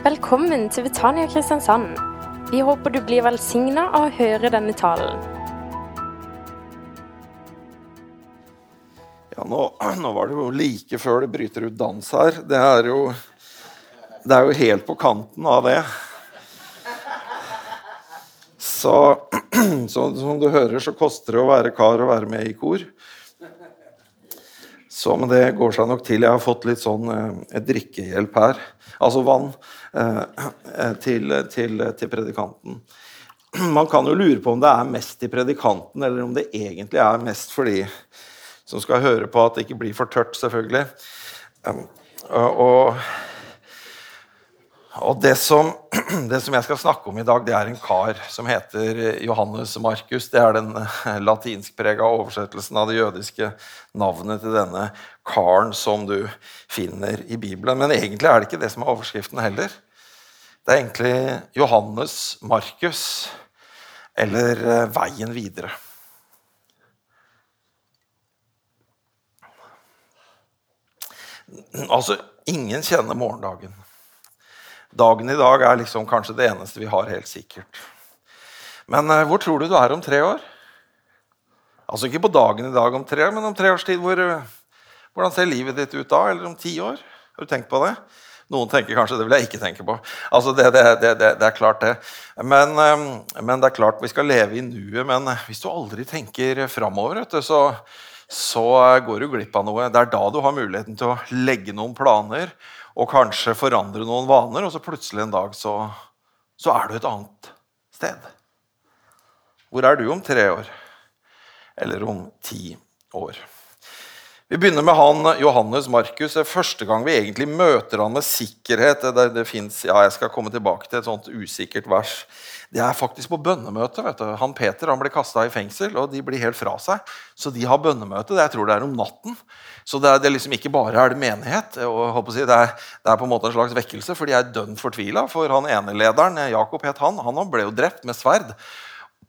Velkommen til Betania Kristiansand. Vi håper du blir velsigna av å høre denne talen. Ja, nå, nå var det jo like før det bryter ut dans her. Det er jo, det er jo helt på kanten av det. Så, så som du hører, så koster det å være kar og være med i kor. Så, men det går seg nok til. Jeg har fått litt sånn eh, drikkehjelp her. Altså vann til, til, til, predikanten. Man kan jo lure på om det er mest til predikanten, eller om det egentlig er mest for de som skal høre på at det ikke blir for tørt, selvfølgelig. Um, og og det som, det som, jeg skal snakke om i dag, det er en kar som heter Johannes Markus. Det er den eh, latinskprega oversettelsen av det jødiske navnet til denne karen som du finner i Bibelen. Men egentlig er det ikke det som er overskriften heller. Det er egentlig Johannes Markus, eller eh, Veien videre. Altså, ingen kjenner morgendagen. Dagen i dag er liksom kanskje det eneste vi har helt sikkert. Men eh, hvor tror du du er om tre år? Altså ikke på dagen i dag om tre år, men om tre års tid. Hvor, eh, hvordan ser livet ditt ut da? Eller om ti år? Har du tenkt på det? Noen tenker kanskje det vil jeg ikke tenke på. Altså det, det, det, det er klart, det. Men, eh, men, det er klart vi skal leve i nuet. Men hvis du aldri tenker framover, så, så går du glipp av noe. Det er da du har muligheten til å legge noen planer og kanskje forandre noen vaner, og så plutselig en dag så, så er du et annet sted. Hvor er du om tre år? Eller om ti år? Vi begynner med han Johannes Markus. Det er første gang vi egentlig møter han med sikkerhet. Det, det finnes, ja, Jeg skal komme tilbake til et sånt usikkert vers. Det er faktisk på bønnemøte. vet du. Han Peter han blir kasta i fengsel, og de blir helt fra seg. Så de har bønnemøte. Jeg tror det er om natten. Så det er, det liksom ikke bare er det menighet. og si, det, er, det, er, på en måte en slags vekkelse, for de er dønn fortvila. For han ene lederen, Jakob het han, han ble jo drept med sverd.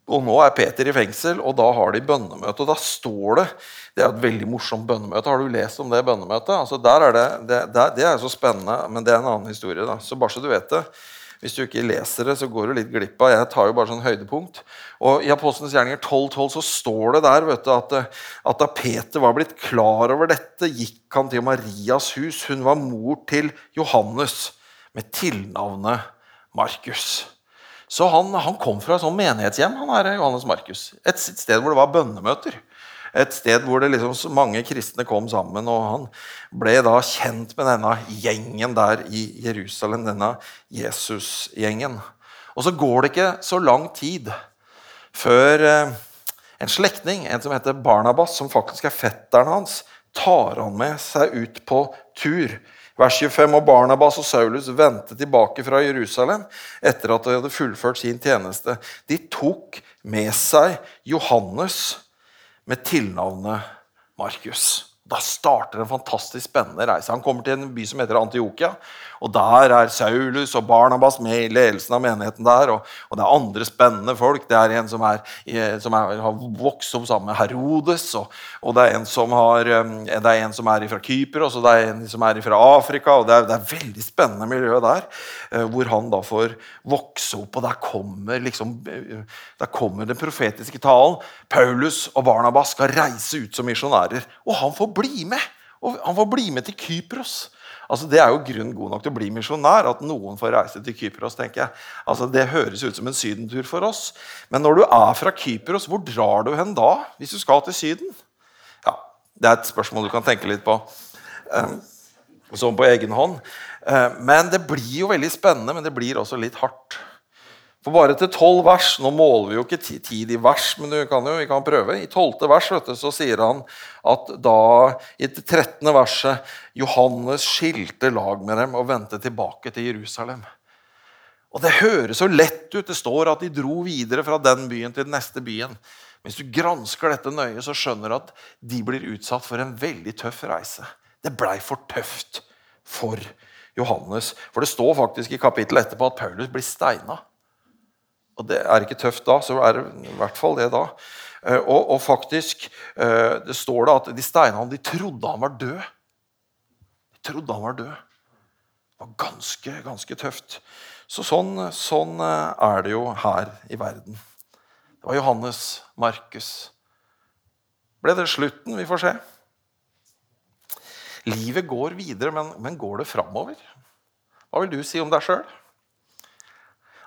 Og nå er Peter i fengsel, og da har de bønnemøte. Og da står det Det er et veldig morsomt bønnemøte. Har du lest om det bønnemøtet? Altså, der er det, det, det er så spennende, men det er en annen historie. da. Så bare så du vet det. Hvis du ikke leser det, så går du litt glipp av. Jeg tar jo bare sånn høydepunkt. Og I Apostlenes gjerninger 12.12 så står det der vet du, at, at, da Peter var blitt klar over dette, gikk han til Marias hus. Hun var mor til Johannes med tilnavnet Markus. Så han, han kom fra et sånt menighetshjem, han er Johannes Markus. Et sted hvor det var bønnemøter. Et sted hvor det liksom mange kristne kom sammen. Og han ble da kjent med denne gjengen der i Jerusalem, denne Jesus-gjengen. Og så går det ikke så lang tid før eh, en slektning, en som heter Barnabas, som faktisk er fetteren hans, tar han med seg ut på tur. Vers 25, og Barnabas og Saulus vendte tilbake fra Jerusalem etter at de hadde fullført sin tjeneste. De tok med seg Johannes med tilnavnet Markus. Da starter en fantastisk spennende reise. Han kommer til en by som heter Antiokia. Og Der er Saulus og Barnabas med i ledelsen av menigheten der. Og, og det er andre spennende folk. Det er en som, er, som er, har vokst opp sammen med Herodes. Og, og det, er har, det er en som er fra Kypros, og det er en som er fra Afrika. og Det er, det er veldig spennende miljø der, eh, hvor han da får vokse opp. Og der kommer, liksom, der kommer den profetiske talen. Paulus og Barnabas skal reise ut som misjonærer. Og han får bli med! Og han får bli med til Kypros. Altså, det er jo grunn god nok til å bli misjonær, at noen får reise til Kypros. tenker jeg. Altså, Det høres ut som en sydentur for oss. Men når du er fra Kypros, hvor drar du hen da? Hvis du skal til Syden? Ja, Det er et spørsmål du kan tenke litt på. Um, sånn på egen hånd. Uh, men det blir jo veldig spennende, men det blir også litt hardt. For bare til tolv vers Nå måler vi jo ikke tid i vers, men kan jo, vi kan prøve. I tolvte vers du, så sier han at da, i det trettende verset Johannes skilte lag med dem og vendte tilbake til Jerusalem. Og Det høres så lett ut. Det står at de dro videre fra den byen til den neste byen. Hvis du gransker dette nøye, så skjønner du at de blir utsatt for en veldig tøff reise. Det blei for tøft for Johannes. For det står faktisk i kapittelet etterpå at Paulus blir steina. Og det er ikke tøft da, så er det i hvert fall det da. Eh, og, og faktisk eh, det står det at de steinene de trodde han var død. De trodde han var død. Det var ganske, ganske tøft. Så sånn, sånn eh, er det jo her i verden. Det var Johannes, Markus. Ble det slutten? Vi får se. Livet går videre, men, men går det framover? Hva vil du si om deg sjøl?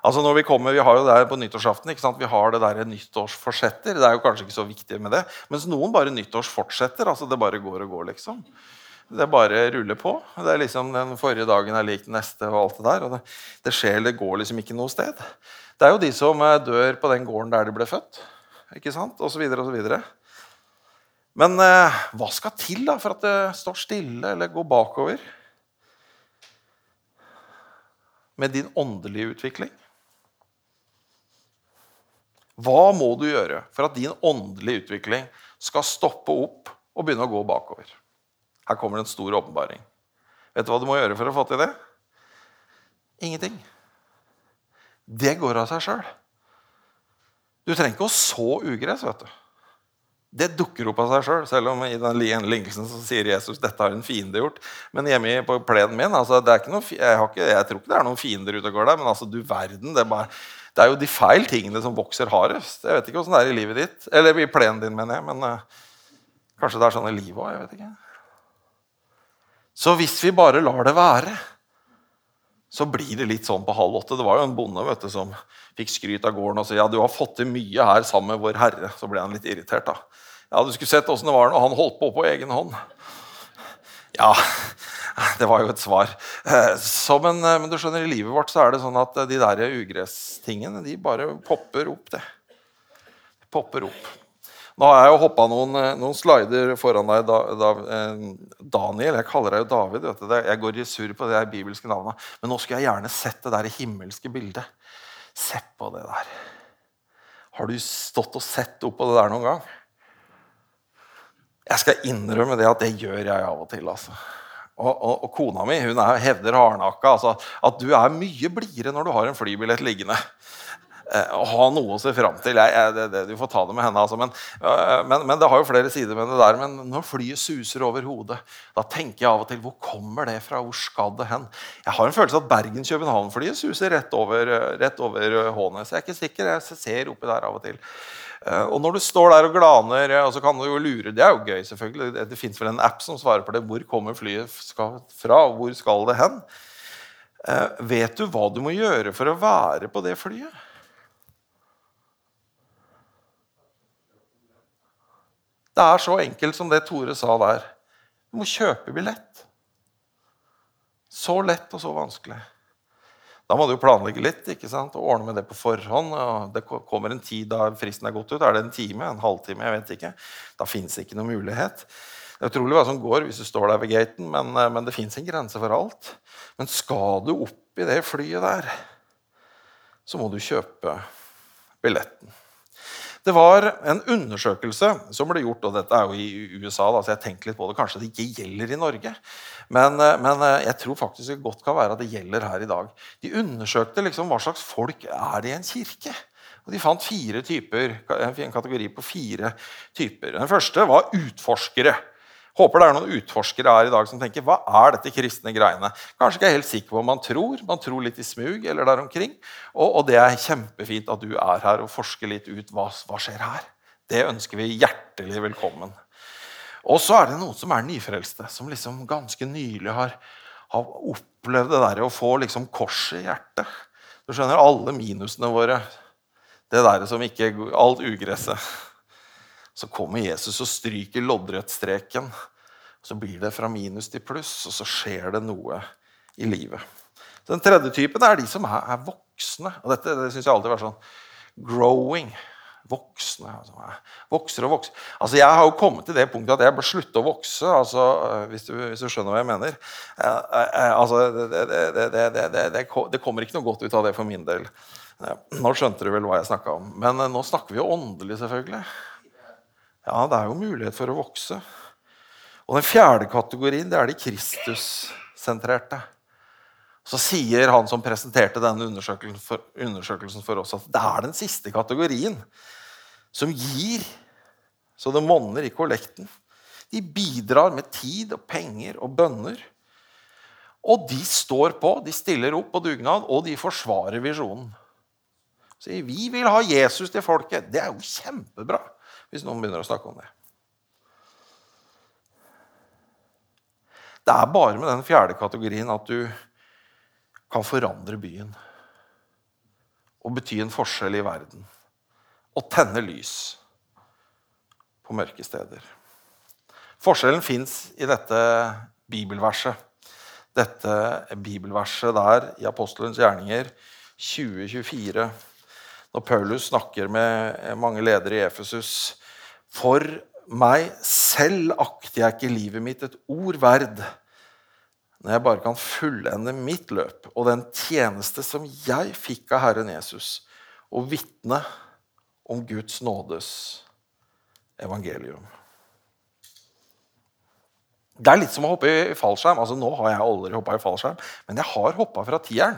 Altså når Vi kommer, vi har jo det der på nyttårsaften, ikke sant? vi har det der nyttårsforsetter. Det er jo kanskje ikke så viktig med det, mens noen bare nyttårsfortsetter. altså Det bare går og går, liksom. Det bare ruller på. Det er liksom Den forrige dagen er lik den neste. og alt Det der, og det, det skjer, det går liksom ikke noe sted. Det er jo de som eh, dør på den gården der de ble født, ikke sant? og så videre og så videre. Men eh, hva skal til da for at det står stille eller går bakover? Med din åndelige utvikling? Hva må du gjøre for at din åndelige utvikling skal stoppe opp og begynne å gå bakover? Her kommer det en stor åpenbaring. Vet du hva du må gjøre for å få til det? Ingenting. Det går av seg sjøl. Du trenger ikke å så ugress. vet du. Det dukker opp av seg sjøl, selv, selv om i den lignelsen så sier Jesus dette har en fiende gjort. Men hjemme på plenen min altså, jeg, ikke, jeg, tror ikke det er noen fiender ute og går der, men altså, du verden, det er bare det er jo de feil tingene som vokser hardest. Jeg vet ikke åssen det er i livet ditt. Eller i plenen din, mener jeg. Men uh, kanskje det er sånn i livet òg. Jeg vet ikke. Så hvis vi bare lar det være, så blir det litt sånn på halv åtte. Det var jo en bonde vet du, som fikk skryt av gården og sa ja, du har fått til mye her sammen med Vår Herre. Så ble han litt irritert. da. Ja, Du skulle sett åssen det var når han holdt på på egen hånd. Ja, Det var jo et svar. Eh, så, men, eh, men, du skjønner, i livet vårt så er det sånn at eh, de der ugresstingene de bare popper opp. det. De popper opp. Nå har jeg jo hoppa noen, noen, slider foran deg, da, da, Daniel. Jeg kaller deg jo David. vet du. Jeg går i surr på det bibelske navnet. Men nå skulle jeg gjerne sett det der himmelske bildet. Se på det der. Har du stått og sett opp på det der noen gang? Jeg skal innrømme det at det gjør jeg av og til. altså. Og, og, og, kona mi hun er, hevder hardnakka altså, at du er mye blidere når du har en flybillett liggende. Eh, å ha noe å se fram til. Jeg, jeg, det, det, du får ta det med henne. Altså. Men, øh, men, men, det har jo flere sider med det der. Men når flyet suser over hodet, da tenker jeg av og til hvor kommer det fra? Hvor skal det hen? Jeg har en følelse at Bergen-København-flyet suser rett over, rett over Hånes. Jeg er ikke sikker. Jeg ser oppi der av og til. Eh, og når du står der og glaner, og så kan du jo lure Det er jo gøy, selvfølgelig. Det, det fins vel en app som svarer på det. Hvor kommer flyet fra? Hvor skal det hen? Eh, vet du hva du må gjøre for å være på det flyet? Det er så enkelt som det Tore sa der. Du må kjøpe billett. Så lett og så vanskelig. Da må du jo planlegge litt ikke sant? og ordne med det på forhånd. og Det kommer en tid da fristen er gått ut. Er det en time? En halvtime? Jeg vet ikke. Da fins ikke noen mulighet. Det er utrolig hva som går hvis du står der ved gaten, men, eh, men det fins en grense for alt. Men skal du opp i det flyet der, så må du kjøpe billetten. Det var en undersøkelse som ble gjort, og dette er jo i USA, da, så jeg tenker litt på det, kanskje det ikke gjelder i Norge. Men, eh, men eh, jeg tror faktisk det godt kan være at det gjelder her i dag. De undersøkte liksom hva slags folk er det i en kirke. Og De fant fire typer, en kategori på fire typer. Den første var utforskere. Håper det er noen utforskere her i dag som tenker hva er dette kristne greiene? Kanskje ikke er helt sikker på hva man tror. Man tror litt i smug eller der omkring. Og, og, det er kjempefint at du er her og forsker litt ut hva, hva skjer her. Det ønsker vi hjertelig velkommen. Og så er det noen som er nyfrelste, som liksom ganske nylig har, har opplevd det der å få liksom korset i hjertet. Du skjønner, alle minusene våre. Det der som ikke Alt ugresset. Så kommer Jesus og stryker loddrettstreken. Så blir det fra minus til pluss, og så skjer det noe i livet. Den tredje typen er de som er, voksne. Og dette det syns jeg alltid har vært sånn growing. Voksne. Altså, vokser og vokser. Altså, jeg har jo kommet til det punktet at jeg bør slutte å vokse, altså, hvis, du, hvis, du, skjønner hva jeg mener. Eh, eh, altså, det, det, det, kommer ikke noe godt ut av det for min del. Nå skjønte du vel hva jeg snakka om. Men eh, nå snakker vi jo åndelig, selvfølgelig. Ja, det er jo mulighet for å vokse. Og den fjerde kategorien det er de Kristus-sentrerte. Så sier han som presenterte denne undersøkelsen for, undersøkelsen for, oss, at det er den siste kategorien som gir så det monner i kollekten. De bidrar med tid og penger og bønner. Og de står på, de stiller opp på dugnad, og de forsvarer visjonen. Sier vi vil ha Jesus til folket. Det er jo kjempebra hvis noen begynner å snakke om det. Det er bare med den fjerde kategorien at du kan forandre byen. Og bety en forskjell i verden. Og tenne lys på mørke steder. Forskjellen fins i dette bibelverset. Dette bibelverset der i apostelens gjerninger 2024, når Paulus snakker med mange ledere i Efesus. For meg selv akter jeg ikke livet mitt et ord verd når jeg bare kan fullende mitt løp og den tjeneste som jeg fikk av Herren Jesus, og vitne om Guds nådes evangelium. Det er litt som å hoppe i fallskjerm. Altså, nå har jeg aldri hoppa i fallskjerm, men jeg har hoppa fra tieren.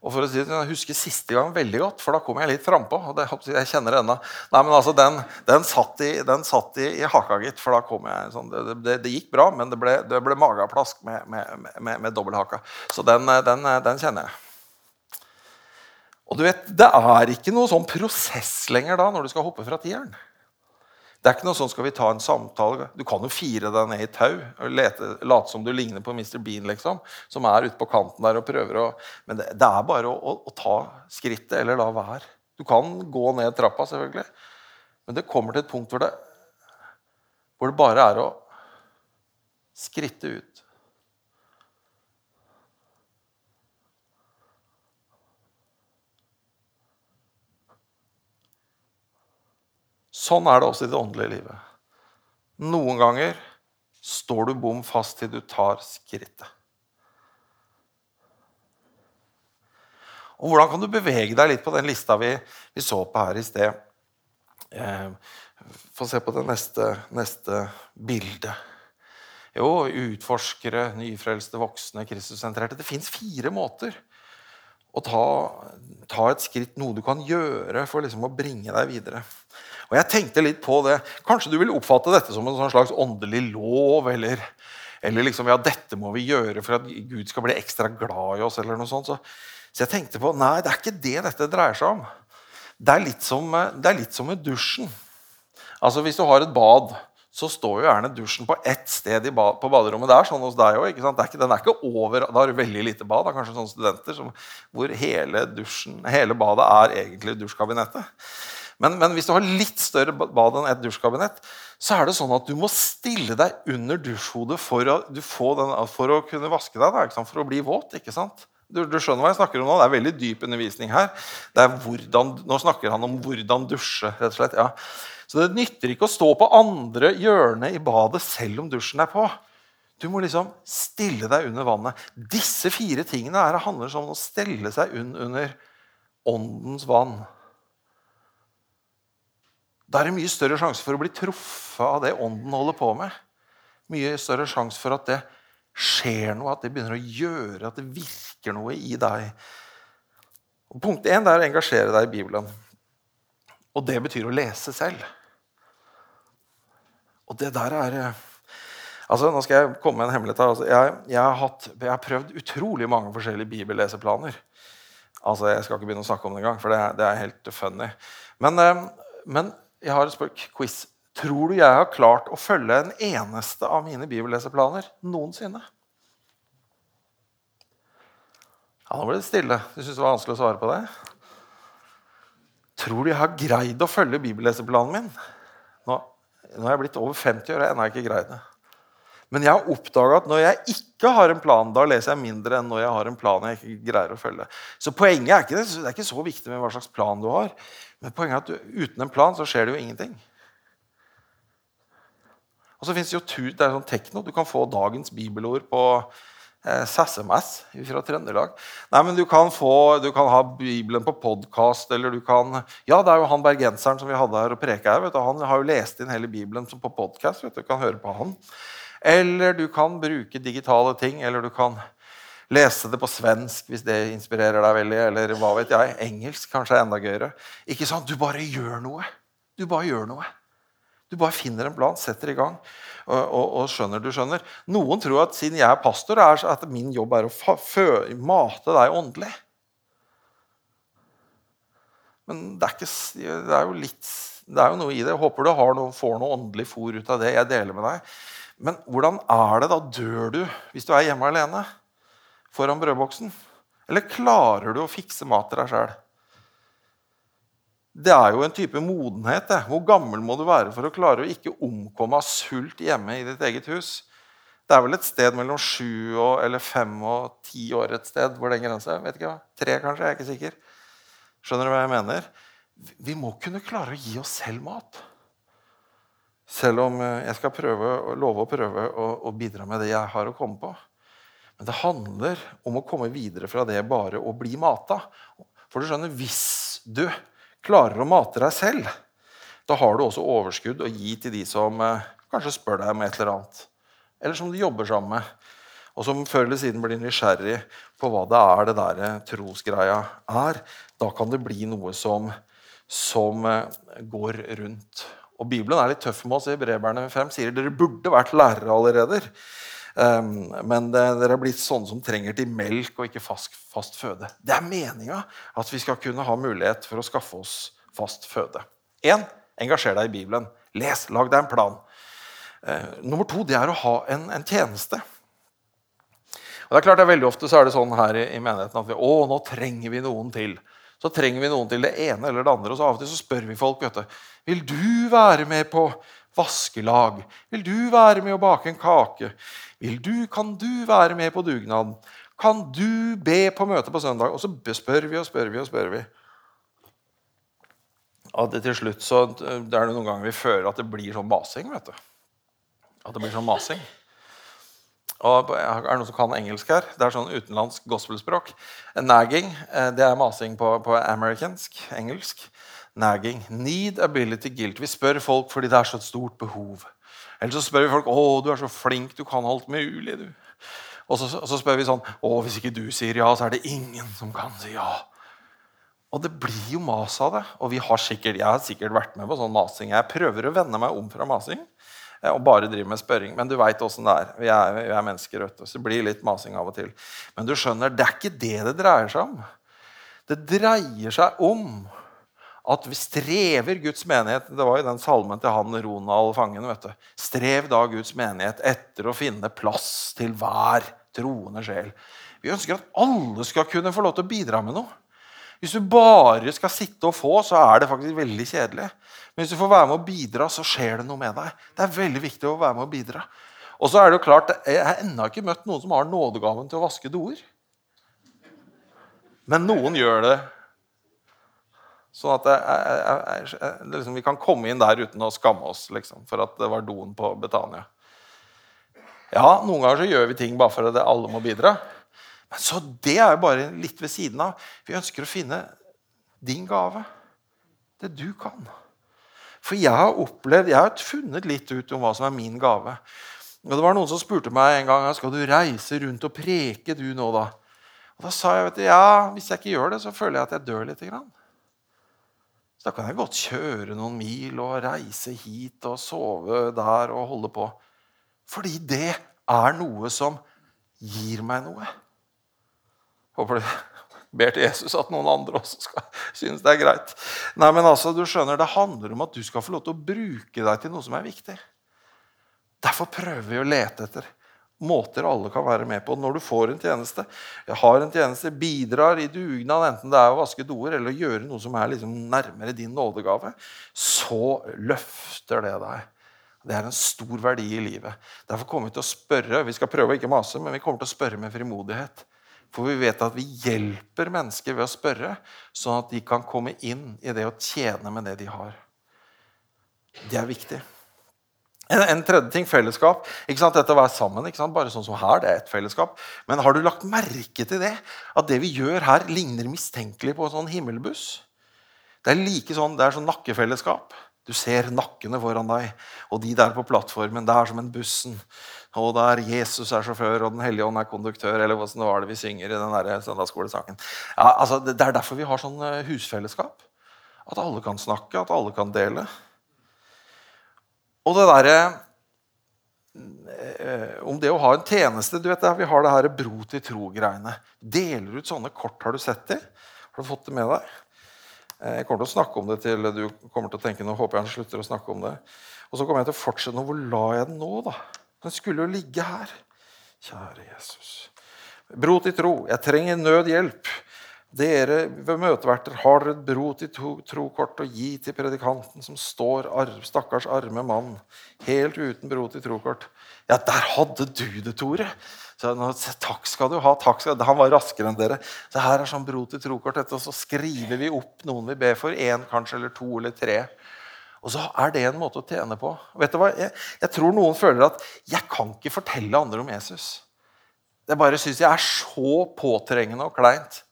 Og for å si det, Jeg husker siste gang veldig godt, for da kom jeg litt frampå. og jeg kjenner det enda. Nei, men altså, Den, den satt, i, i, i, haka, gitt. For da kom jeg sånn, det, det, det gikk bra, men det ble, det ble mageplask med, med, med, med dobbelthaka. Så den, den, den, kjenner jeg. Og du vet, Det er ikke noe sånn prosess lenger da når du skal hoppe fra tieren. Det er ikke noe sånn skal vi ta en samtale. Du kan jo fire deg ned i tau og late som du ligner på Mr. Bean, liksom, som er ute på kanten der og prøver å Men det, det er bare å, å, å, ta skrittet eller la være. Du kan gå ned trappa, selvfølgelig, men det kommer til et punkt hvor det, hvor det bare er å skritte ut. Sånn er det også i det åndelige livet. Noen ganger står du bom fast til du tar skrittet. Og Hvordan kan du bevege deg litt på den lista vi, vi så på her i sted? Eh, Få se på det neste, neste bildet. Jo, utforskere, nyfrelste, voksne, Kristussentrerte. Det fins fire måter å ta, ta, et skritt, noe du kan gjøre for liksom å bringe deg videre. Og jeg tenkte litt på det. Kanskje du vil oppfatte dette som en sånn slags åndelig lov, eller, eller liksom, ja, dette må vi gjøre for at Gud skal bli ekstra glad i oss. eller noe sånt. Så, så jeg tenkte på nei, det er ikke det dette dreier seg om. Det er litt som, det er litt som med dusjen. Altså Hvis du har et bad, så står jo gjerne dusjen på ett sted bad, på baderommet. Det er sånn hos deg òg. Den er ikke over, Da har du veldig lite bad. Det er kanskje sånne studenter som, hvor hele, dusjen, hele badet er egentlig dusjkabinettet. Men, men, hvis du har litt større bad enn et dusjkabinett, så er det sånn at du må stille deg under dusjhodet for å, den, for å kunne vaske deg. Da, for å bli våt. ikke sant? Du, du, skjønner hva jeg snakker om nå? Det er veldig dyp undervisning her. Hvordan, nå snakker han om hvordan dusje. rett og slett, ja. Så det nytter ikke å stå på andre hjørnet i badet selv om dusjen er på. Du må liksom stille deg under vannet. Disse fire tingene her handler om å stelle seg under åndens vann. Da er det mye større sjanse for å bli truffet av det ånden holder på med. Mye større sjanse for at det skjer noe, at det begynner å gjøre, at det virker noe i deg. Og punkt én er å engasjere deg i Bibelen. Og det betyr å lese selv. Og det der er eh, Altså, Nå skal jeg komme med en hemmelighet. Altså, jeg, jeg, har hatt, jeg, har prøvd utrolig mange forskjellige bibelleseplaner. Altså, Jeg skal ikke begynne å snakke om det engang, for det, det er helt funny. Men, eh, men jeg har et spøk, quiz. Tror du jeg har klart å følge en eneste av mine bibelleseplaner noensinne? Ja, Nå ble det stille. Du syntes det var vanskelig å svare på det? Tror du jeg har greid å følge bibelleseplanen min? Nå, nå er jeg blitt over 50 år og jeg ennå ikke greid det. Men jeg har oppdaga at når jeg ikke har en plan, da leser jeg mindre enn når jeg har en plan jeg ikke greier å følge. Så poenget er ikke, det, det er ikke så viktig med hva slags plan du har. Men poenget er at du, uten en plan så skjer det jo ingenting. Og så fins det jo det er sånn tekno. Du kan få dagens bibelord på eh, SMS fra Trøndelag. Nei, men du kan, få, du kan ha Bibelen på podkast, eller du kan Ja, det er jo han bergenseren som vi hadde her og preka her. Han har jo lest inn hele Bibelen på podkast. Du kan høre på han. Eller du kan bruke digitale ting, eller du kan Lese det på svensk hvis det inspirerer deg veldig. Eller hva vet jeg, engelsk kanskje er enda gøyere. Ikke sant? Du bare gjør noe. Du bare gjør noe. Du bare finner en plan, setter i gang og, og, og skjønner. du skjønner. Noen tror at siden jeg er pastor, er at min jobb er å mate deg åndelig. Men det er, ikke, det er jo litt det er jo noe i det. Jeg håper du noe, får noe åndelig fôr ut av det jeg deler med deg. Men hvordan er det da? Dør du hvis du er hjemme alene foran brødboksen? Eller klarer du å fikse mat til deg sjøl? Det er jo en type modenhet. Det. Hvor gammel må du være for å klare å ikke omkomme av sult hjemme i ditt eget hus? Det er vel et sted mellom sju og, eller fem og ti år et sted hvor den grensa er. Tre, kanskje. Jeg er ikke sikker. Skjønner du hva jeg mener? Vi må kunne klare å gi oss selv mat. Selv om eh, jeg skal prøve, love å prøve å, å bidra med det jeg har å komme på. Men det handler om å komme videre fra det bare å bli mata. For du skjønner, hvis du klarer å mate deg selv, da har du også overskudd å gi til de som eh, kanskje spør deg om et eller annet. Eller som du jobber sammen med. Og som før eller siden blir nysgjerrig på hva det er det der eh, trosgreia er. Da kan det bli noe som, som eh, går rundt. Og Bibelen er litt tøff med oss. i Breverne 5 sier dere burde vært lærere allerede. Um, men dere er blitt sånne som trenger til melk og ikke fast, fast føde. Det er meninga at vi skal kunne ha mulighet for å skaffe oss fast føde. En, engasjer deg i Bibelen. Les, lag deg en plan. Uh, nummer to det er å ha en, en, tjeneste. Og det er klart det er Veldig ofte så er det sånn her i, i menigheten at vi, å, nå trenger vi noen til. Så trenger vi noen til det ene eller det andre. Og så av og til så spør vi folk vet du, vil du være med på vaskelag. Vil du være med å bake en kake? Vil du, kan du være med på dugnaden? Kan du be på møte på søndag? Og så spør vi og spør vi og spør vi. Det til slutt så det er det noen ganger vi føler at det blir sånn masing. vet du. At det blir sånn masing. Og er det noen som kan engelsk her? Det er sånn utenlandsk gospelspråk. Nagging eh, det er masing på, på amerikansk, engelsk nagging. Need, ability, guilt. Vi spør folk fordi det er så et stort behov. Eller så spør vi folk å, du er så flink, du kan alt mulig. du. Og så, og så spør vi sånn å, hvis ikke du sier ja, så er det ingen som kan si ja. Og det blir jo mas av det. Og vi har sikkert, jeg har sikkert vært med på sånn masing. Jeg prøver å vende meg om fra masing eh, og bare driver med spørring. Men du veit åssen det er. Vi er, vi er mennesker, vet så det blir litt masing av og til. Men du skjønner, det er ikke det det dreier seg om. Det dreier seg om at vi strever Guds menighet Det var jo den salmen til han Ronald Fangen. vet du. Strev da Guds menighet etter å finne plass til hver troende sjel. Vi ønsker at alle skal kunne få lov til å bidra med noe. Hvis du bare skal sitte og få, så er det faktisk veldig kjedelig. Men hvis du får være med å bidra, så skjer det noe med deg. Det er veldig viktig å være med å bidra. Og så er det jo klart, Jeg har ennå ikke møtt noen som har nådegaven til å vaske doer. Men noen gjør det Sånn at jeg, jeg, jeg, liksom, vi kan komme inn der uten å skamme oss liksom, for at det var doen på Betania. Ja, noen ganger så gjør vi ting bare for at alle må bidra. Men så det er jo bare litt ved siden av. Vi ønsker å finne din gave. Det du kan. For jeg har opplevd, jeg har funnet litt ut om hva som er min gave. Og det var Noen som spurte meg en gang skal du reise rundt og preke du nå da. Og Da sa jeg vet du, ja, hvis jeg ikke gjør det, så føler jeg at jeg dør litt. Grann. Så da kan jeg godt kjøre noen mil og reise hit og sove der og holde på. Fordi det er noe som gir meg noe. Håper du ber til Jesus at noen andre også skal synes det er greit. Nei, men altså, du skjønner, Det handler om at du skal få lov til å bruke deg til noe som er viktig. Derfor prøver vi å lete etter måter alle kan være med på når du får en tjeneste. Har en tjeneste, bidrar i dugnad, enten det er å vaske doer eller å gjøre noe som er liksom nærmere din nådegave, så løfter det deg. Det er en stor verdi i livet. Derfor kommer vi til å spørre. Vi skal prøve å ikke mase, men vi kommer til å spørre med frimodighet. For vi vet at vi hjelper mennesker ved å spørre, sånn at de kan komme inn i det å tjene med det de har. Det er viktig. En, en, tredje ting fellesskap. Ikke sant? Dette å være sammen. Ikke sant? Bare sånn som her, det er et fellesskap. Men har du lagt merke til det? At det vi gjør her, ligner mistenkelig på en sånn himmelbuss? Det er like sånn, det er sånn nakkefellesskap. Du ser nakkene foran deg, og de der på plattformen. Det er som en bussen. Og der Jesus er sjåfør, og Den hellige ånd er konduktør. Eller hva var det vi synger i den der søndagsskolesangen. Ja, altså, det er derfor vi har sånn eh, husfellesskap. At alle kan snakke, at alle kan dele. Og det derre eh, Om det å ha en tjeneste du vet det, Vi har det her bro til tro-greiene. Deler ut sånne kort. Har du sett det? Har du fått det med deg? Eh, jeg kommer til å snakke om det til du kommer til å tenke nå håper jeg han slutter å snakke om det. Og så kommer jeg til å fortsette nå. Hvor la jeg den nå, da? Den skulle jo ligge her. Kjære Jesus. Bro til tro. Jeg trenger nødhjelp. Dere ved møteverter har dere et bro til trokort å gi til predikanten som står arv, stakkars arme mann, helt uten bro til trokort. Ja, der hadde du det, Tore! Så, takk skal du ha. takk skal du. Han var raskere enn dere. Så her er sånn bro til trokort. Og så skriver vi opp noen vi ber for. Én kanskje, eller to eller tre. Og så er det en måte å tjene på. Vet du hva? Jeg, jeg tror noen føler at jeg kan ikke fortelle andre om Jesus. Jeg bare syns jeg er så påtrengende og kleint.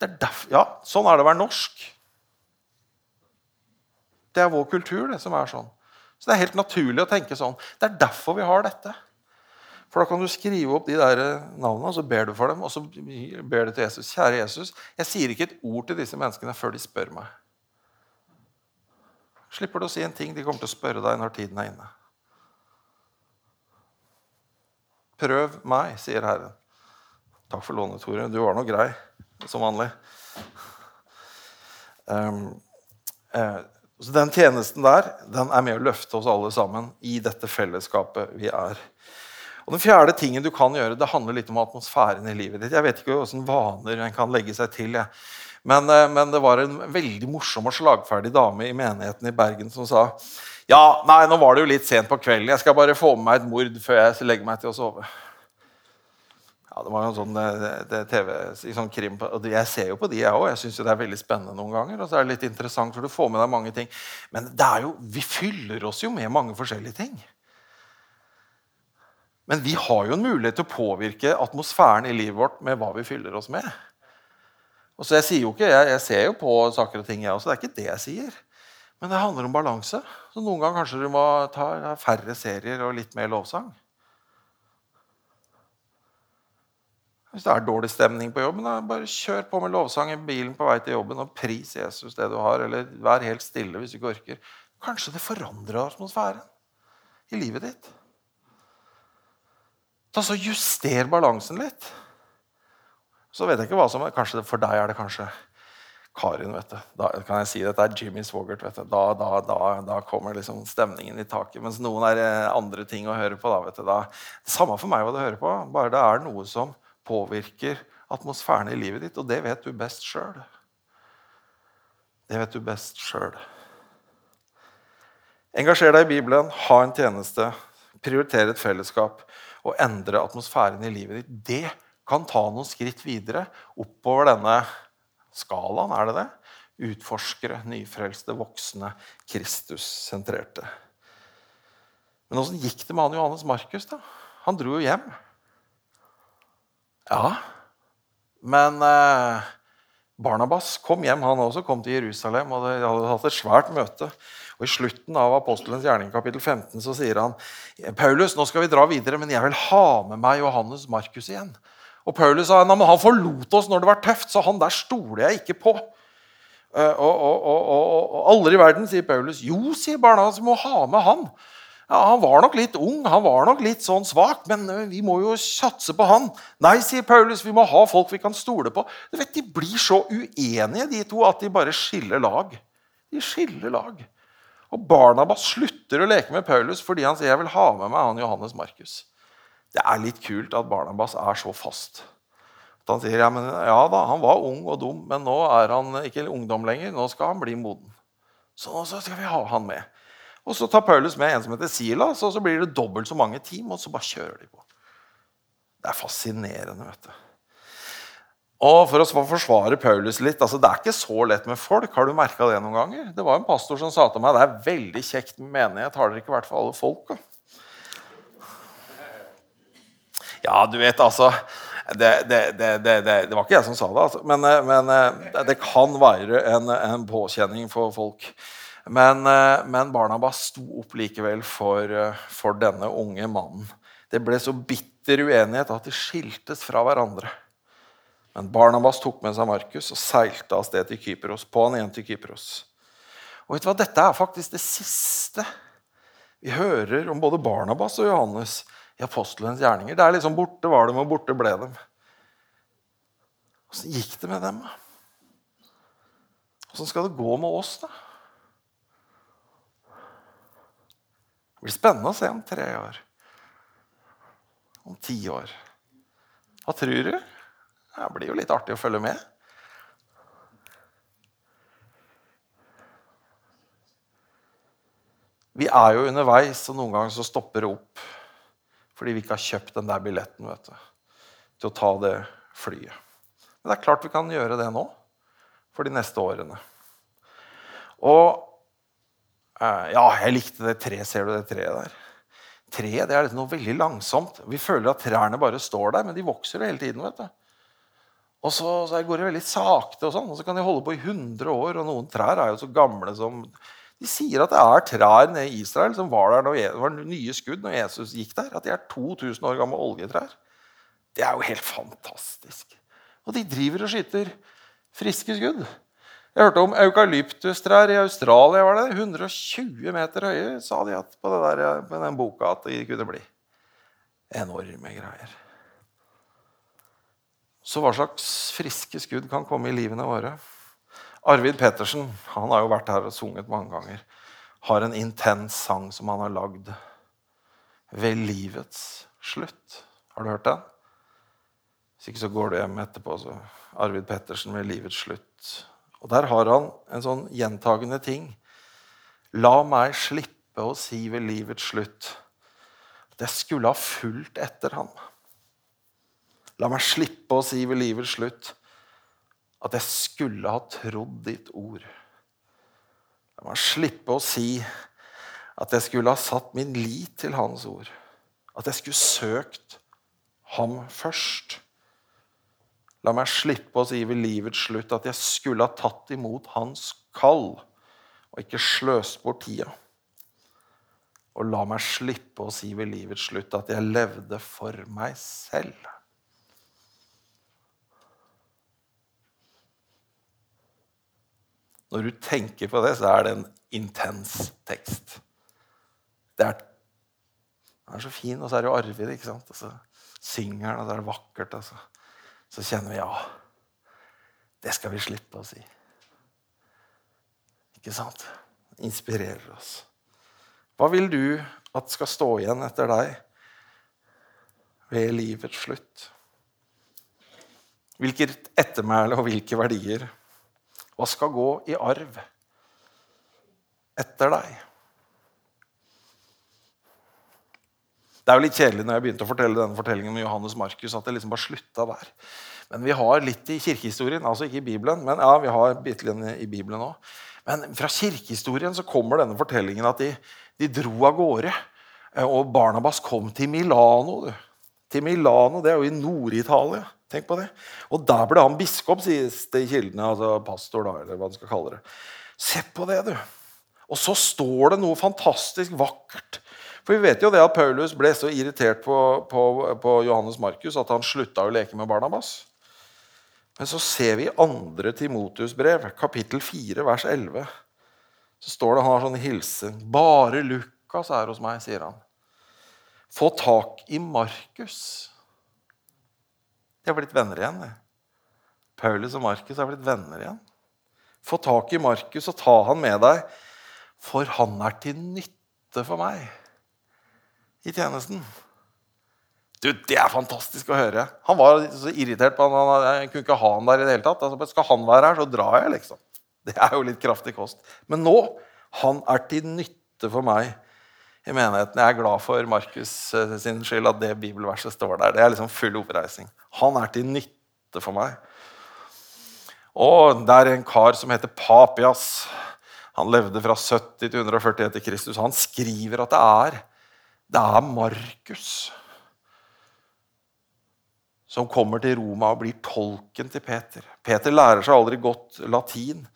Derfor, ja, sånn er det å være norsk. Det er vår kultur det som er sånn. Så det er helt naturlig å tenke sånn. Det er derfor vi har dette. For da kan du skrive opp de der navnene, og så ber du for dem. Og så ber du til Jesus. Kjære Jesus, jeg sier ikke et ord til disse menneskene før de spør meg. Slipper du å si en ting de kommer til å spørre deg når tiden er inne. Prøv meg, sier Herren. Takk for lånet, Tore. Du var nå grei som vanlig. Um, uh, så Den tjenesten der den er med å løfte oss alle sammen i dette fellesskapet vi er. Og Den fjerde tingen du kan gjøre, det handler litt om atmosfæren i livet ditt. Jeg vet ikke hvordan vaner en kan legge seg til. Jeg. Men, uh, men, det var en veldig morsom og slagferdig dame i menigheten i Bergen som sa ja, nei, nå var det jo litt sent på kvelden. Jeg skal bare få med meg et mord før jeg legger meg til å sove. Ja, Det var jo en sånn det, det TV, sånn krim, og Jeg ser jo på de, jeg òg. Jeg syns det er veldig spennende noen ganger. Og så er det litt interessant, for du får med deg mange ting. Men det er jo, vi fyller oss jo med mange forskjellige ting. Men vi har jo en mulighet til å påvirke atmosfæren i livet vårt med hva vi fyller oss med. Og så Jeg sier jo ikke, jeg, jeg ser jo på saker og ting, jeg også. Det er ikke det jeg sier. Men det handler om balanse. Så Noen ganger kanskje du må ta færre serier og litt mer lovsang. Hvis det er dårlig stemning på jobben, da, bare kjør på med lovsang i bilen på vei til jobben og pris Jesus det du har. Eller vær helt stille hvis du ikke orker. Kanskje det forandrer atmosfæren i livet ditt. Så Juster balansen litt. Så vet jeg ikke hva som er, kanskje For deg er det kanskje Karin. vet du. Da kan jeg si Dette er Jimmy Swoggart. vet du. Da, da, da, da, kommer liksom stemningen i taket. Mens noen er eh, andre ting å høre på. da, vet du. Da, samme for meg hva du hører på. Bare det er noe som påvirker atmosfæren i livet ditt, og det vet du best sjøl. Det vet du best sjøl. Engasjer deg i Bibelen, ha en tjeneste, prioritere et fellesskap og endre atmosfæren i livet ditt. Det kan ta noen skritt videre oppover denne skalaen, er det det? Utforskere, nyfrelste, voksne, Kristus-sentrerte. Men åssen gikk det med han Johannes Markus? da? Han dro jo hjem. Ja, men eh, Barnabas kom hjem, han også. Kom til Jerusalem, og de hadde hatt et svært møte. Og I slutten av Apostelens gjerning kapittel 15 så sier han Paulus, nå skal vi dra videre, men jeg vil ha med meg Johannes Markus igjen. Og Paulus sa men han forlot oss når det var tøft, så han der stoler jeg ikke på. Uh, og, og, og, og, aldri i verden, sier Paulus. Jo, sier Barnabas, vi må ha med han. Ja, Han var nok litt ung, han var nok litt sånn svak, men eh, vi må jo satse på han. Nei, sier Paulus, vi må ha folk vi kan stole på. Du vet, De blir så uenige, de to, at de bare skiller lag. De skiller lag. Og Barnabas slutter å leke med Paulus fordi han sier jeg vil ha med meg han Johannes Markus. Det er litt kult at Barnabas er så fast. At han sier ja, men, ja da, han var ung og dum, men nå er han ikke ungdom lenger. Nå skal han bli moden. Så, så skal vi ha han med. Og Så tar Paulus med en som heter Silas, og så blir det dobbelt så mange team. Og så bare kjører de på. Det er fascinerende. vet du. Og For å forsvare Paulus litt altså Det er ikke så lett med folk. Har du merka det noen ganger? Det var en pastor som sa til meg det er veldig kjekt med menighet. Har dere ikke vært for alle folk? Da? Ja, du vet, altså det, det, det, det, var ikke jeg som sa det, altså. men, men det kan være en, en påkjenning for folk. Men, eh, men Barnabas sto opp likevel for, eh, for, denne unge mannen. Det ble så bitter uenighet at de skiltes fra hverandre. Men Barnabas tok med seg Markus og seilte av sted til Kypros. på han igjen til Kypros. Og vet du hva? Dette er faktisk det siste Vi hører om både Barnabas og Johannes i apostelens gjerninger. Det er liksom Borte var dem, og borte ble dem. Åssen gikk det med dem? Åssen skal det gå med oss, da? Det blir spennende å se om tre år. Om ti år. Hva tror du? Det blir jo litt artig å følge med. Vi er jo underveis, og noen ganger så stopper det opp fordi vi ikke har kjøpt den der billetten vet du, til å ta det flyet. Men det er klart vi kan gjøre det nå for de neste årene. Og ja, jeg likte det treet. Ser du det treet der? Treet det er liksom noe veldig langsomt. Vi føler at trærne bare står der, men de vokser jo hele tiden. vet du. Og så, så går det veldig sakte, og sånn, og så kan de holde på i 100 år. Og noen trær er jo så gamle som de sier at det er trær nede i Israel som var der når, var nye skudd når Jesus gikk der. At de er 2000 år gamle oljetrær. Det er jo helt fantastisk. Og de driver og skyter friske skudd. Jeg hørte om eukalyptustrær i Australia. var det 120 meter høye, sa de at på, der, på den boka at de kunne bli. Enorme greier. Så hva slags friske skudd kan komme i livene våre? Arvid Pettersen han har jo vært her og sunget mange ganger. Har en intens sang som han har lagd ved livets slutt. Har du hørt den? Hvis ikke så går du hjem etterpå. så Arvid Pettersen ved livets slutt. Og Der har han en sånn gjentagende ting. La meg slippe å si ved livets slutt at jeg skulle ha fulgt etter ham. La meg slippe å si ved livets slutt at jeg skulle ha trodd ditt ord. La meg slippe å si at jeg skulle ha satt min lit til hans ord. At jeg skulle søkt ham først. La meg slippe å si ved livets slutt at jeg skulle ha tatt imot hans kall og ikke sløst bort tida. Og la meg slippe å si ved livets slutt at jeg levde for meg selv. Når du tenker på det, så er det en intens tekst. Det er, den er så fin, og så er det jo Arvid, ikke sant? Og så synger han, og så er det vakkert. Og så, kjenner vi ja, det skal vi slippe å si. Ikke sant? Inspirerer oss. Hva vil du at skal stå igjen etter deg ved livets slutt? Hvilket ettermæle og hvilke verdier? Hva skal gå i arv etter deg? Det er jo litt kjedelig når jeg begynte å fortelle denne fortellingen med Johannes Markus, at det liksom bare slutta der. Men vi har litt i kirkehistorien, altså ikke i Bibelen, men ja, vi har bitte litt i Bibelen òg. Men fra kirkehistorien så kommer denne fortellingen at de, de dro av gårde. Og Barnabas kom til Milano. Du. Til Milano, Det er jo i Nord-Italia. Tenk på det. Og der ble han biskop, sies det i kildene. Altså pastor, da, eller hva man skal kalle det. Se på det, du. Og så står det noe fantastisk vakkert. For vi vet jo det at Paulus ble så irritert på, på, på Johannes Markus at han slutta å leke med Barnabas. Men så ser vi i 2. Timotius brev, kapittel 4, vers 11. Så står det han har sånn hilsen. 'Bare Lukas er hos meg', sier han. Få tak i Markus. De har blitt venner igjen. Paulus og Markus har blitt venner igjen. Få tak i Markus og ta han med deg, for han er til nytte for meg i tjenesten. Du, Det er fantastisk å høre. Han var så irritert på han, jeg kunne ikke ha han der i det hele tatt. Altså, skal han være her, så drar jeg, liksom. Det er jo litt kraftig kost. Men nå han er til nytte for meg i menigheten. Jeg er glad for Markus eh, sin skyld at det bibelverset står der. Det er liksom full oppreisning. Han er til nytte for meg. Og det er en kar som heter Papias. Han levde fra 70 til 140 etter Kristus. Han skriver at det er, det er Markus som kommer til Roma og blir tolken til Peter. Peter lærer seg aldri godt latin.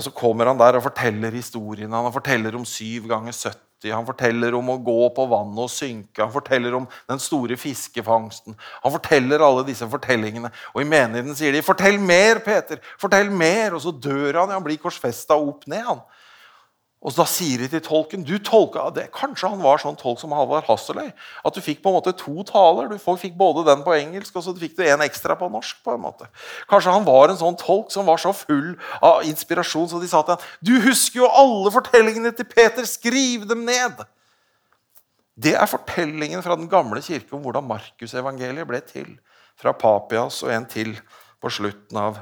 Så kommer han der og forteller historien. Han forteller om syv ganger 70 han forteller om å gå på vannet og synke. Han forteller om den store fiskefangsten. Han forteller alle disse fortellingene. Og i menigheten sier de 'Fortell mer, Peter! Fortell mer!' Og så dør han. Han blir korsfesta opp ned. han. Og da sier de til tolken du tolka, det, Kanskje han var sånn tolk som Halvard Hasseløy? At du fikk på en måte to taler. Du fikk både den på engelsk og så fikk du en ekstra på norsk. på en måte. Kanskje han var en sånn tolk som var så full av inspirasjon så de sa til han, du husker jo alle fortellingene til Peter, skriv dem ned! Det er fortellingen fra den gamle kirke om hvordan Markusevangeliet ble til. Fra Papias og en til på slutten av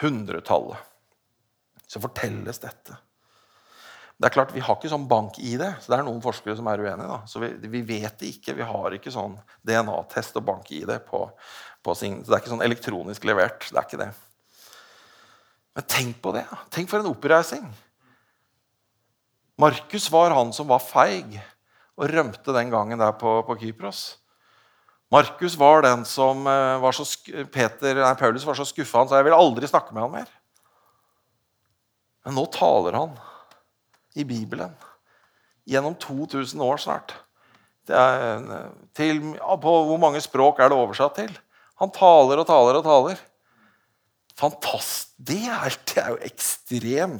hundretallet. Um, så fortelles dette. Det er klart, Vi har ikke sånn bank-ID, så det er noen forskere som er uenige. da. Så vi, vi vet det ikke. Vi har ikke sånn DNA-test og bank-ID på, på sin, så Det er ikke sånn elektronisk levert. Det er ikke det. Men tenk på det. Tenk for en oppreising. Markus var han som var feig og rømte den gangen der på, på Kypros. Markus var den som eh, var så, Peter, nei, Paulus var så skuffa han sa jeg vil aldri snakke med han mer. Men nå taler han i Bibelen. Gjennom 2000 år snart. Til, på hvor mange språk er det oversatt til? Han taler og taler og taler. Fantast, det er, det er jo ekstrem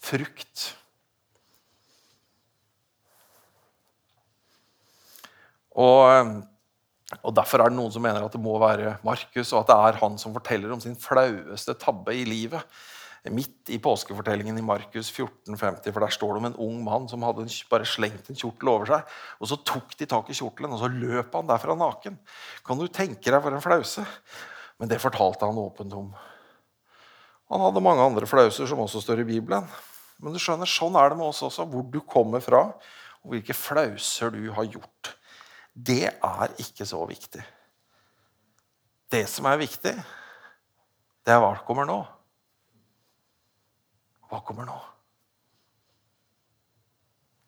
frukt. Og, og, Derfor er det noen som mener at det må være Markus, og at det er han som forteller om sin flaueste tabbe i livet midt i påskefortellingen i Markus 14,50, for der står det om en ung mann som hadde bare slengt en kjortel over seg. og Så tok de tak i kjortelen, og så løp han derfra naken. Kan du tenke deg for en flause? Men det fortalte han åpent om. Han hadde mange andre flauser som også står i Bibelen. Men du skjønner, sånn er det med oss også. Hvor du kommer fra, og hvilke flauser du har gjort. Det er ikke så viktig. Det som er viktig, det er hva som kommer nå. Hva kommer nå?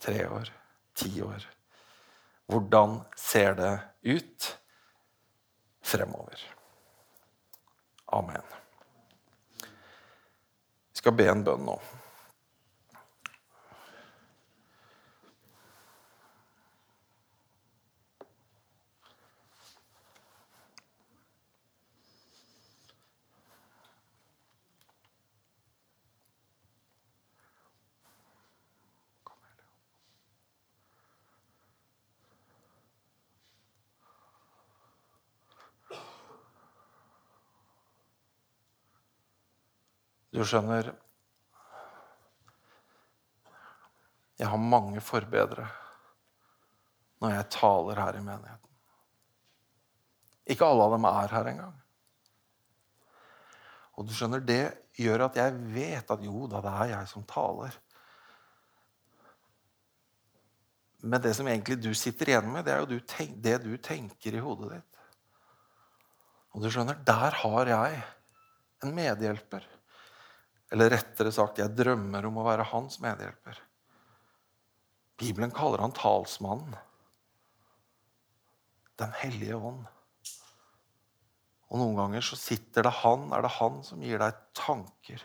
Tre år? Ti år? Hvordan ser det ut fremover? Amen. Vi skal be en bønn nå. Du skjønner Jeg har mange forbedre når jeg taler her i menigheten. Ikke alle av dem er her engang. Og du skjønner, det gjør at jeg vet at jo da, det er jeg som taler. Men det som egentlig du sitter igjen med, det er jo det du tenker i hodet ditt. Og du skjønner, der har jeg en medhjelper. Eller rettere sagt, jeg drømmer om å være hans medhjelper. Bibelen kaller han talsmannen. Den hellige ånd. Og Noen ganger så sitter det han, er det han som gir deg tanker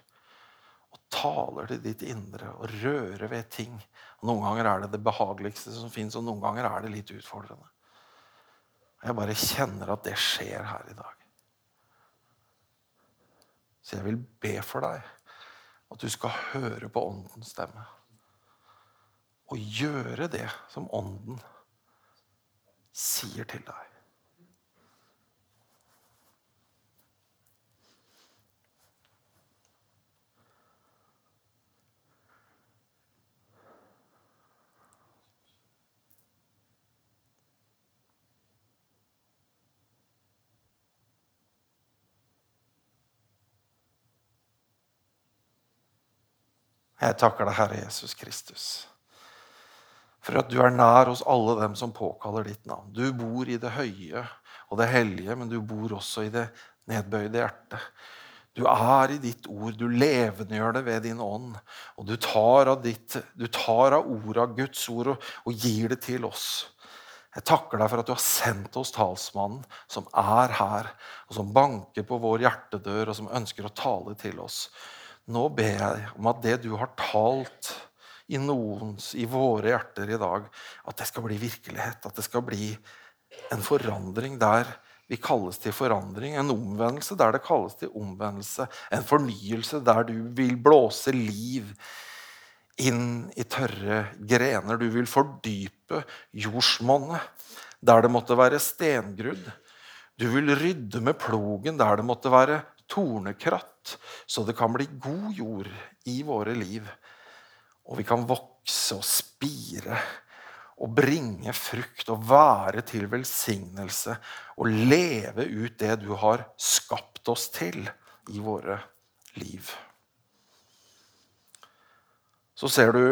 og taler til ditt indre og rører ved ting. Og Noen ganger er det det behageligste som fins, og noen ganger er det litt utfordrende. Jeg bare kjenner at det skjer her i dag. Så jeg vil be for deg at du skal høre på Åndens stemme. Og gjøre det som Ånden sier til deg. Jeg takker deg, Herre Jesus Kristus, for at du er nær hos alle dem som påkaller ditt navn. Du bor i det høye og det hellige, men du bor også i det nedbøyde hjertet. Du er i ditt ord, du levendegjør det ved din ånd. Og du tar av, ditt, du tar av ordet av Guds ord og, og gir det til oss. Jeg takker deg for at du har sendt oss talsmannen som er her, og som banker på vår hjertedør, og som ønsker å tale til oss. Nå ber jeg om at det du har talt i noens, i våre hjerter i dag, at det skal bli virkelighet. At det skal bli en forandring der vi kalles til forandring. En omvendelse der det kalles til omvendelse. En fornyelse der du vil blåse liv inn i tørre grener. Du vil fordype jordsmonnet der det måtte være stengrudd. Du vil rydde med plogen der det måtte være tornekratt, så det kan bli god jord i våre liv. Og vi kan vokse og spire og bringe frukt og være til velsignelse og leve ut det du har skapt oss til i våre liv. Så ser du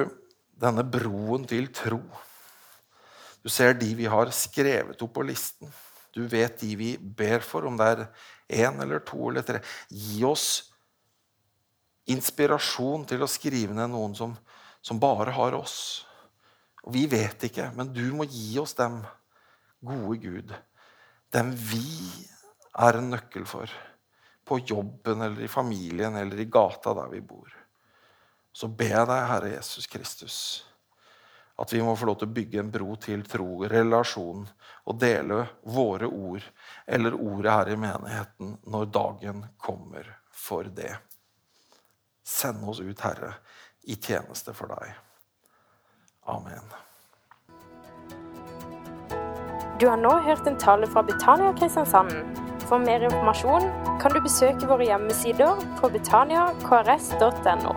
denne broen til tro. Du ser de vi har skrevet opp på listen. Du vet de vi ber for, om det er én eller to eller tre. Gi oss inspirasjon til å skrive ned noen som, som bare har oss. Og Vi vet ikke, men du må gi oss dem, gode Gud. Dem vi er en nøkkel for. På jobben eller i familien eller i gata der vi bor. Så ber jeg deg, Herre Jesus Kristus, at vi må få lov til å bygge en bro til tro, relasjon, og dele våre ord eller ordet her i menigheten når dagen kommer for det. Send oss ut, Herre, i tjeneste for deg. Amen. Du har nå hørt en tale fra Betania Kristiansand. For mer informasjon kan du besøke våre hjemmesider på betaniakrs.no.